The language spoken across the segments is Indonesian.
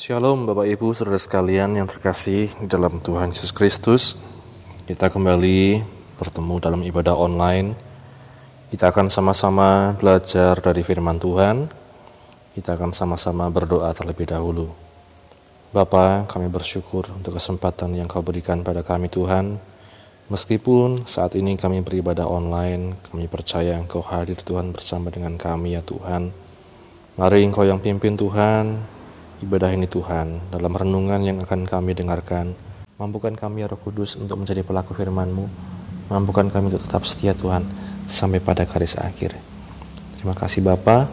Shalom Bapak Ibu Saudara sekalian yang terkasih dalam Tuhan Yesus Kristus. Kita kembali bertemu dalam ibadah online. Kita akan sama-sama belajar dari firman Tuhan. Kita akan sama-sama berdoa terlebih dahulu. Bapa, kami bersyukur untuk kesempatan yang Kau berikan pada kami Tuhan. Meskipun saat ini kami beribadah online, kami percaya Engkau hadir Tuhan bersama dengan kami ya Tuhan. Mari Engkau yang pimpin Tuhan, ibadah ini Tuhan, dalam renungan yang akan kami dengarkan. Mampukan kami ya Roh Kudus untuk menjadi pelaku firman-Mu. Mampukan kami untuk tetap setia Tuhan sampai pada garis akhir. Terima kasih Bapa.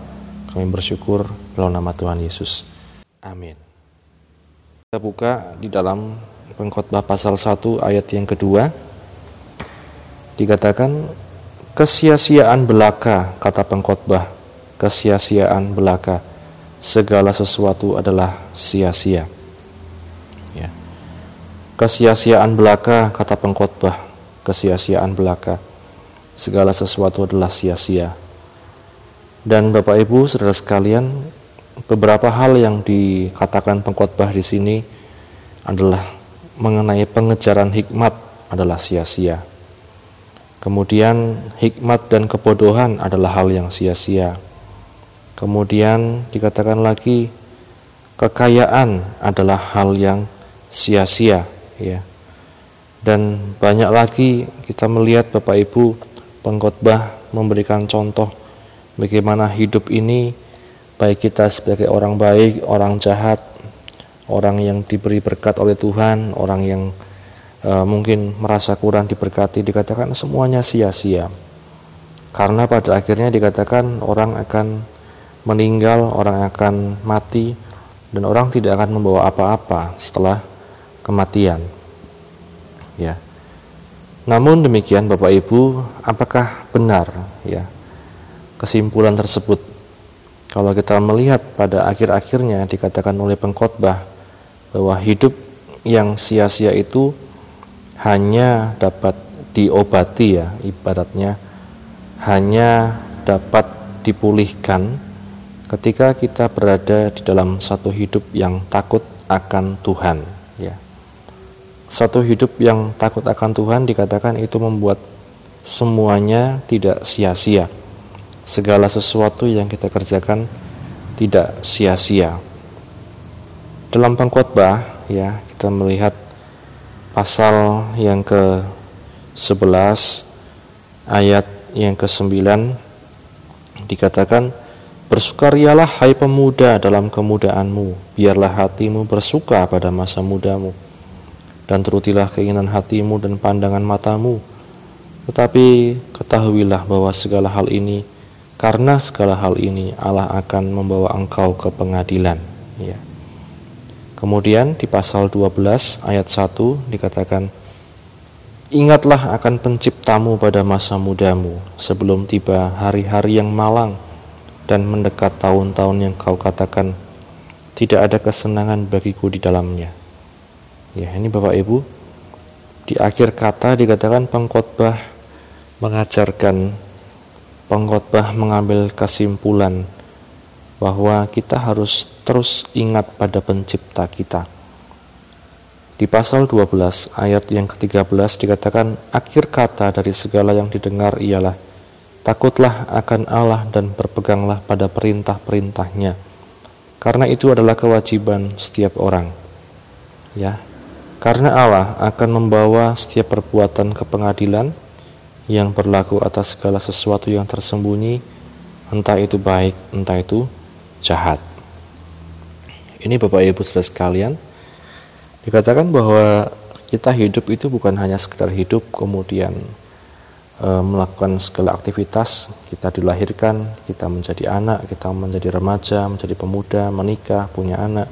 Kami bersyukur dalam nama Tuhan Yesus. Amin. Kita buka di dalam pengkhotbah pasal 1 ayat yang kedua. Dikatakan kesia-siaan belaka kata pengkhotbah. Kesia-siaan belaka segala sesuatu adalah sia-sia. Ya. Kesia-siaan belaka kata pengkhotbah, kesia-siaan belaka. Segala sesuatu adalah sia-sia. Dan Bapak Ibu, Saudara sekalian, beberapa hal yang dikatakan pengkhotbah di sini adalah mengenai pengejaran hikmat adalah sia-sia. Kemudian hikmat dan kebodohan adalah hal yang sia-sia Kemudian dikatakan lagi kekayaan adalah hal yang sia-sia ya. Dan banyak lagi kita melihat Bapak Ibu pengkhotbah memberikan contoh bagaimana hidup ini baik kita sebagai orang baik, orang jahat, orang yang diberi berkat oleh Tuhan, orang yang uh, mungkin merasa kurang diberkati dikatakan semuanya sia-sia. Karena pada akhirnya dikatakan orang akan meninggal, orang akan mati, dan orang tidak akan membawa apa-apa setelah kematian. Ya. Namun demikian Bapak Ibu, apakah benar ya kesimpulan tersebut? Kalau kita melihat pada akhir-akhirnya dikatakan oleh pengkhotbah bahwa hidup yang sia-sia itu hanya dapat diobati ya ibaratnya hanya dapat dipulihkan ketika kita berada di dalam satu hidup yang takut akan Tuhan ya. Satu hidup yang takut akan Tuhan dikatakan itu membuat semuanya tidak sia-sia. Segala sesuatu yang kita kerjakan tidak sia-sia. Dalam pengkhotbah ya kita melihat pasal yang ke 11 ayat yang ke-9 dikatakan Bersukarialah hai pemuda dalam kemudaanmu, biarlah hatimu bersuka pada masa mudamu, dan turutilah keinginan hatimu dan pandangan matamu. Tetapi ketahuilah bahwa segala hal ini, karena segala hal ini Allah akan membawa engkau ke pengadilan. Ya. Kemudian di pasal 12 ayat 1 dikatakan, Ingatlah akan penciptamu pada masa mudamu, sebelum tiba hari-hari yang malang, dan mendekat tahun-tahun yang kau katakan tidak ada kesenangan bagiku di dalamnya. Ya, ini Bapak Ibu, di akhir kata dikatakan pengkhotbah mengajarkan pengkhotbah mengambil kesimpulan bahwa kita harus terus ingat pada pencipta kita. Di pasal 12 ayat yang ke-13 dikatakan akhir kata dari segala yang didengar ialah Takutlah akan Allah dan berpeganglah pada perintah-perintahnya. Karena itu adalah kewajiban setiap orang. Ya. Karena Allah akan membawa setiap perbuatan ke pengadilan yang berlaku atas segala sesuatu yang tersembunyi, entah itu baik, entah itu jahat. Ini Bapak Ibu Saudara sekalian, dikatakan bahwa kita hidup itu bukan hanya sekedar hidup kemudian e, melakukan segala aktivitas kita dilahirkan kita menjadi anak kita menjadi remaja menjadi pemuda menikah punya anak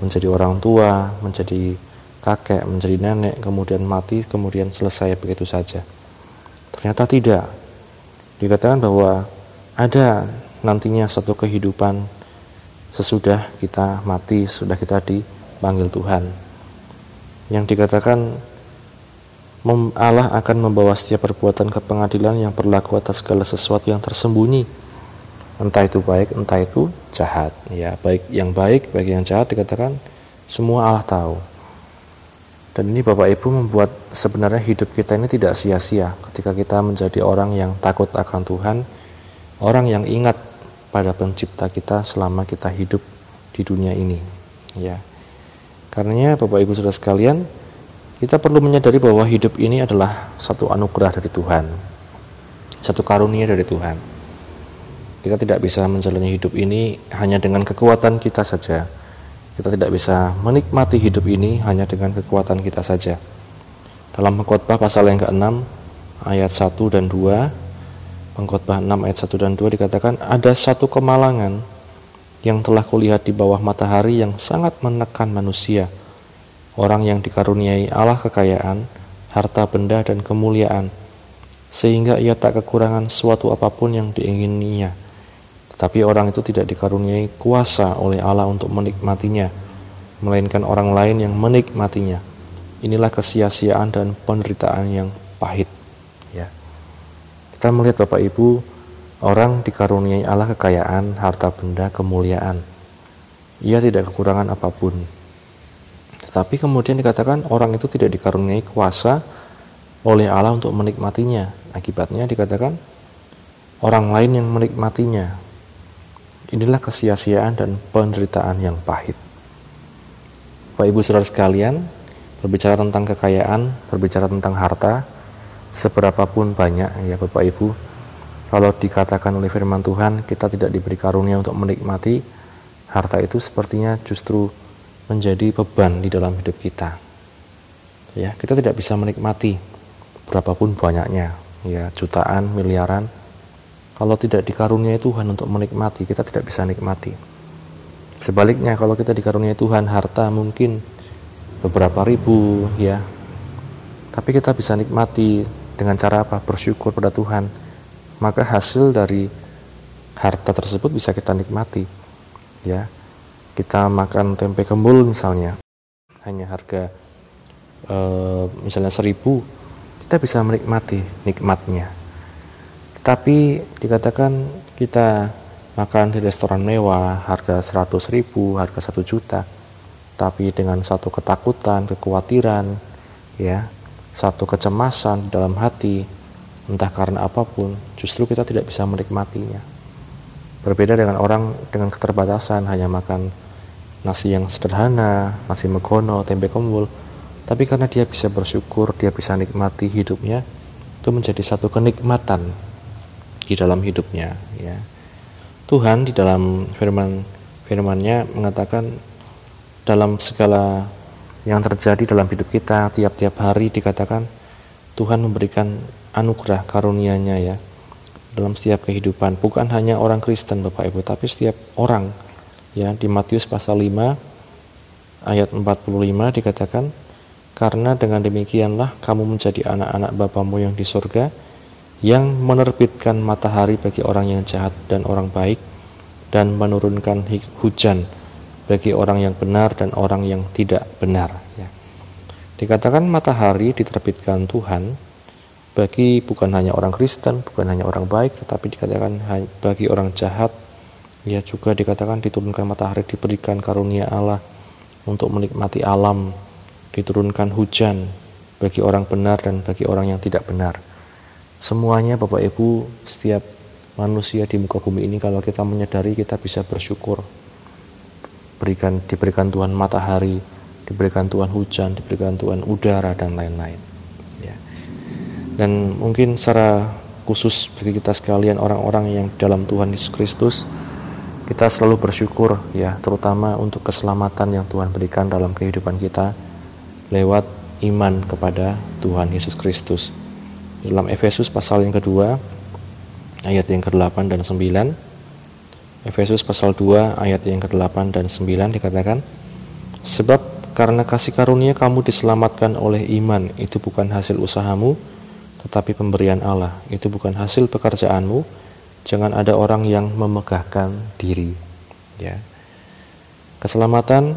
menjadi orang tua menjadi kakek menjadi nenek kemudian mati kemudian selesai begitu saja. Ternyata tidak. Dikatakan bahwa ada nantinya satu kehidupan sesudah kita mati sudah kita dipanggil Tuhan. Yang dikatakan Allah akan membawa setiap perbuatan ke pengadilan yang berlaku atas segala sesuatu yang tersembunyi, Entah itu baik, entah itu jahat. Ya, baik yang baik, baik yang jahat dikatakan semua Allah tahu. Dan ini Bapak Ibu membuat sebenarnya hidup kita ini tidak sia-sia ketika kita menjadi orang yang takut akan Tuhan, orang yang ingat pada pencipta kita selama kita hidup di dunia ini. Ya. Karena Bapak Ibu Saudara sekalian, kita perlu menyadari bahwa hidup ini adalah satu anugerah dari Tuhan. Satu karunia dari Tuhan. Kita tidak bisa menjalani hidup ini hanya dengan kekuatan kita saja kita tidak bisa menikmati hidup ini hanya dengan kekuatan kita saja. Dalam pengkhotbah pasal yang ke-6 ayat 1 dan 2, pengkhotbah 6 ayat 1 dan 2 dikatakan ada satu kemalangan yang telah kulihat di bawah matahari yang sangat menekan manusia. Orang yang dikaruniai Allah kekayaan, harta benda dan kemuliaan, sehingga ia tak kekurangan suatu apa pun yang diingininya tapi orang itu tidak dikaruniai kuasa oleh Allah untuk menikmatinya, melainkan orang lain yang menikmatinya. Inilah kesia-siaan dan penderitaan yang pahit. Ya. Kita melihat Bapak Ibu, orang dikaruniai Allah kekayaan, harta benda, kemuliaan. Ia tidak kekurangan apa pun. Tetapi kemudian dikatakan orang itu tidak dikaruniai kuasa oleh Allah untuk menikmatinya. Akibatnya dikatakan orang lain yang menikmatinya, Inilah kesia-siaan dan penderitaan yang pahit. Bapak Ibu Saudara sekalian, berbicara tentang kekayaan, berbicara tentang harta, seberapapun banyak ya Bapak Ibu, kalau dikatakan oleh firman Tuhan kita tidak diberi karunia untuk menikmati harta itu sepertinya justru menjadi beban di dalam hidup kita. Ya, kita tidak bisa menikmati berapapun banyaknya, ya jutaan, miliaran, kalau tidak dikaruniai Tuhan untuk menikmati, kita tidak bisa nikmati. Sebaliknya, kalau kita dikaruniai Tuhan harta mungkin beberapa ribu, ya, tapi kita bisa nikmati dengan cara apa? Bersyukur pada Tuhan. Maka hasil dari harta tersebut bisa kita nikmati. Ya, kita makan tempe kembul misalnya, hanya harga e, misalnya seribu, kita bisa menikmati nikmatnya tapi dikatakan kita makan di restoran mewah harga 100 ribu, harga 1 juta. Tapi dengan satu ketakutan, kekhawatiran, ya, satu kecemasan dalam hati, entah karena apa pun, justru kita tidak bisa menikmatinya. Berbeda dengan orang dengan keterbatasan hanya makan nasi yang sederhana, nasi megono, tempe kembul, tapi karena dia bisa bersyukur, dia bisa nikmati hidupnya, itu menjadi satu kenikmatan di dalam hidupnya ya. Tuhan di dalam firman firman-Nya mengatakan dalam segala yang terjadi dalam hidup kita tiap-tiap hari dikatakan Tuhan memberikan anugerah karunia-Nya ya dalam setiap kehidupan bukan hanya orang Kristen Bapak Ibu tapi setiap orang ya di Matius pasal 5 ayat 45 dikatakan karena dengan demikianlah kamu menjadi anak-anak Bapamu yang di surga yang menerbitkan matahari bagi orang yang jahat dan orang baik dan menurunkan hujan bagi orang yang benar dan orang yang tidak benar ya. Dikatakan matahari diterbitkan Tuhan bagi bukan hanya orang Kristen, bukan hanya orang baik, tetapi dikatakan bagi orang jahat ya juga dikatakan diturunkan matahari diberikan karunia Allah untuk menikmati alam, diturunkan hujan bagi orang benar dan bagi orang yang tidak benar. Semuanya Bapak Ibu, setiap manusia di muka bumi ini kalau kita menyadari kita bisa bersyukur. Berikan diberikan Tuhan matahari, diberikan Tuhan hujan, diberikan Tuhan udara dan lain-lain. Ya. Dan mungkin secara khusus bagi kita sekalian orang-orang yang dalam Tuhan Yesus Kristus kita selalu bersyukur ya terutama untuk keselamatan yang Tuhan berikan dalam kehidupan kita lewat iman kepada Tuhan Yesus Kristus. Dalam Efesus pasal yang kedua ayat yang ke-8 dan 9 Efesus pasal 2 ayat yang ke-8 dan 9 dikatakan sebab karena kasih karunia kamu diselamatkan oleh iman itu bukan hasil usahamu tetapi pemberian Allah. Itu bukan hasil pekerjaanmu jangan ada orang yang memegahkan diri ya keselamatan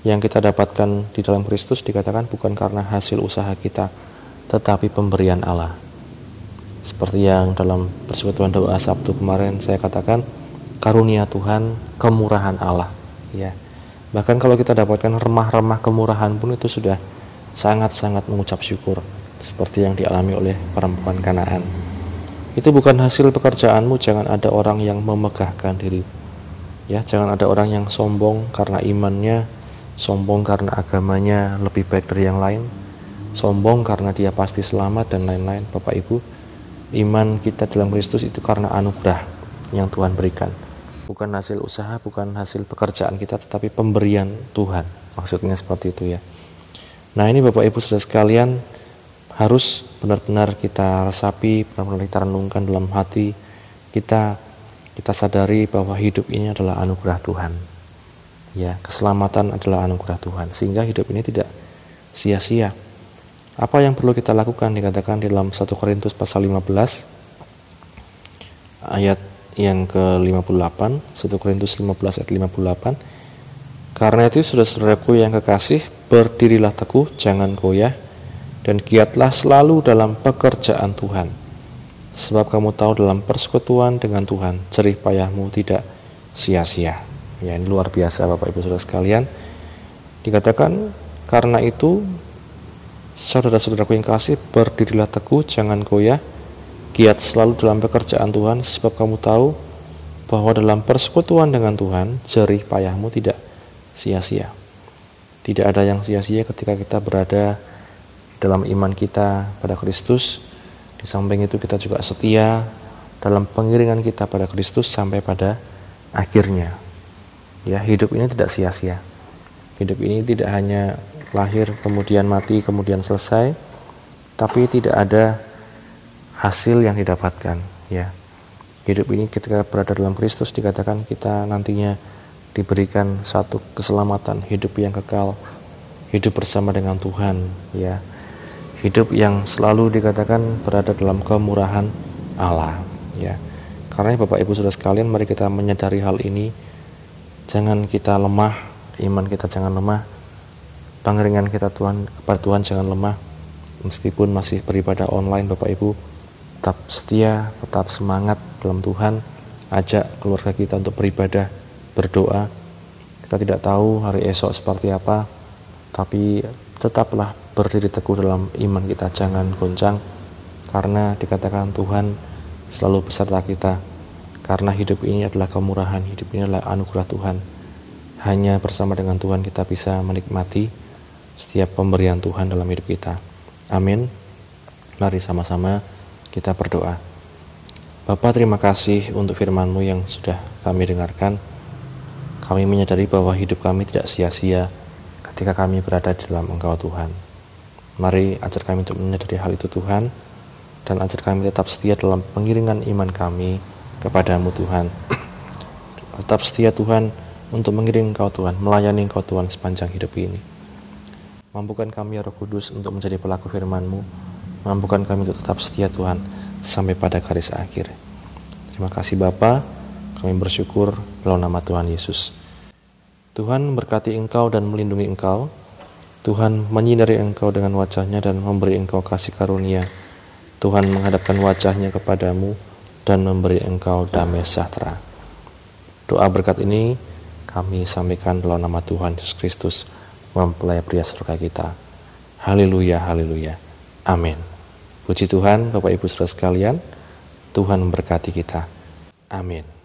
yang kita dapatkan di dalam Kristus dikatakan bukan karena hasil usaha kita tetapi pemberian Allah. Seperti yang dalam persekutuan doa Sabtu kemarin saya katakan, karunia Tuhan, kemurahan Allah, ya. Bahkan kalau kita dapatkan remah-remah kemurahan pun itu sudah sangat-sangat mengucap syukur seperti yang dialami oleh perempuan Kanaan. Itu bukan hasil pekerjaanmu, jangan ada orang yang memegahkan diri. Ya, jangan ada orang yang sombong karena imannya, sombong karena agamanya lebih baik dari yang lain, sombong karena dia pasti selamat dan lain-lain. Bapak Ibu, iman kita dalam Kristus itu karena anugerah yang Tuhan berikan bukan hasil usaha, bukan hasil pekerjaan kita, tetapi pemberian Tuhan. Maksudnya seperti itu ya. Nah ini Bapak Ibu sudah sekalian harus benar-benar kita resapi, benar-benar kita renungkan dalam hati kita, kita sadari bahwa hidup ini adalah anugerah Tuhan. Ya, keselamatan adalah anugerah Tuhan, sehingga hidup ini tidak sia-sia. Apa yang perlu kita lakukan dikatakan dalam 1 Korintus pasal 15 ayat yang ke-58 1 Korintus 15 ayat 58 Karena itu saudara-saudaraku yang kekasih berdirilah teguh jangan goyah dan giatlah selalu dalam pekerjaan Tuhan. Sebab kamu tahu dalam persekutuan dengan Tuhan jerih payahmu tidak sia-sia. Ya ini luar biasa Bapak Ibu Saudara sekalian. Dikatakan karena itu saudara-saudaraku yang kasih berdirilah teguh jangan goyah. Giat selalu dalam pekerjaan Tuhan sebab kamu tahu bahwa dalam persekutuan dengan Tuhan jerih payahmu tidak sia-sia. Tidak ada yang sia-sia ketika kita berada dalam iman kita pada Kristus. Di samping itu kita juga setia dalam pengiringan kita pada Kristus sampai pada akhirnya. Ya, hidup ini tidak sia-sia. Hidup ini tidak hanya lahir kemudian mati kemudian selesai, tapi tidak ada hasil yang didapatkan ya hidup ini ketika berada dalam Kristus dikatakan kita nantinya diberikan satu keselamatan hidup yang kekal hidup bersama dengan Tuhan ya hidup yang selalu dikatakan berada dalam kemurahan Allah ya karena Bapak Ibu Saudara sekalian mari kita menyadari hal ini jangan kita lemah iman kita jangan lemah pengeringan kita Tuhan kepada Tuhan jangan lemah meskipun masih beribadah online Bapak Ibu tetap setia, tetap semangat dalam Tuhan. Ajak keluarga kita untuk beribadah, berdoa. Kita tidak tahu hari esok seperti apa, tapi tetaplah berdiri teguh dalam iman kita, jangan goncang. Karena dikatakan Tuhan selalu beserta kita. Karena hidup ini adalah kemurahan, hidup ini adalah anugerah Tuhan. Hanya bersama dengan Tuhan kita bisa menikmati setiap pemberian Tuhan dalam hidup kita. Amin. Mari sama-sama kita berdoa. Bapak terima kasih untuk firman-Mu yang sudah kami dengarkan. Kami menyadari bahwa hidup kami tidak sia-sia ketika kami berada di dalam Engkau Tuhan. Mari ajar kami untuk menyadari hal itu Tuhan dan ajar kami tetap setia dalam pengiringan iman kami kepadamu Tuhan. tetap setia Tuhan untuk mengiring Engkau Tuhan, melayani Engkau Tuhan sepanjang hidup ini. Mampukan kami ya Roh Kudus untuk menjadi pelaku firman-Mu Mampukan kami untuk tetap setia Tuhan sampai pada garis akhir. Terima kasih Bapa, kami bersyukur dalam nama Tuhan Yesus. Tuhan berkati engkau dan melindungi engkau. Tuhan menyinari engkau dengan wajahnya dan memberi engkau kasih karunia. Tuhan menghadapkan wajahnya kepadamu dan memberi engkau damai sejahtera. Doa berkat ini kami sampaikan dalam nama Tuhan Yesus Kristus, mempelai pria surga kita. Haleluya, haleluya. Amin. Puji Tuhan, Bapak Ibu Saudara sekalian, Tuhan memberkati kita. Amin.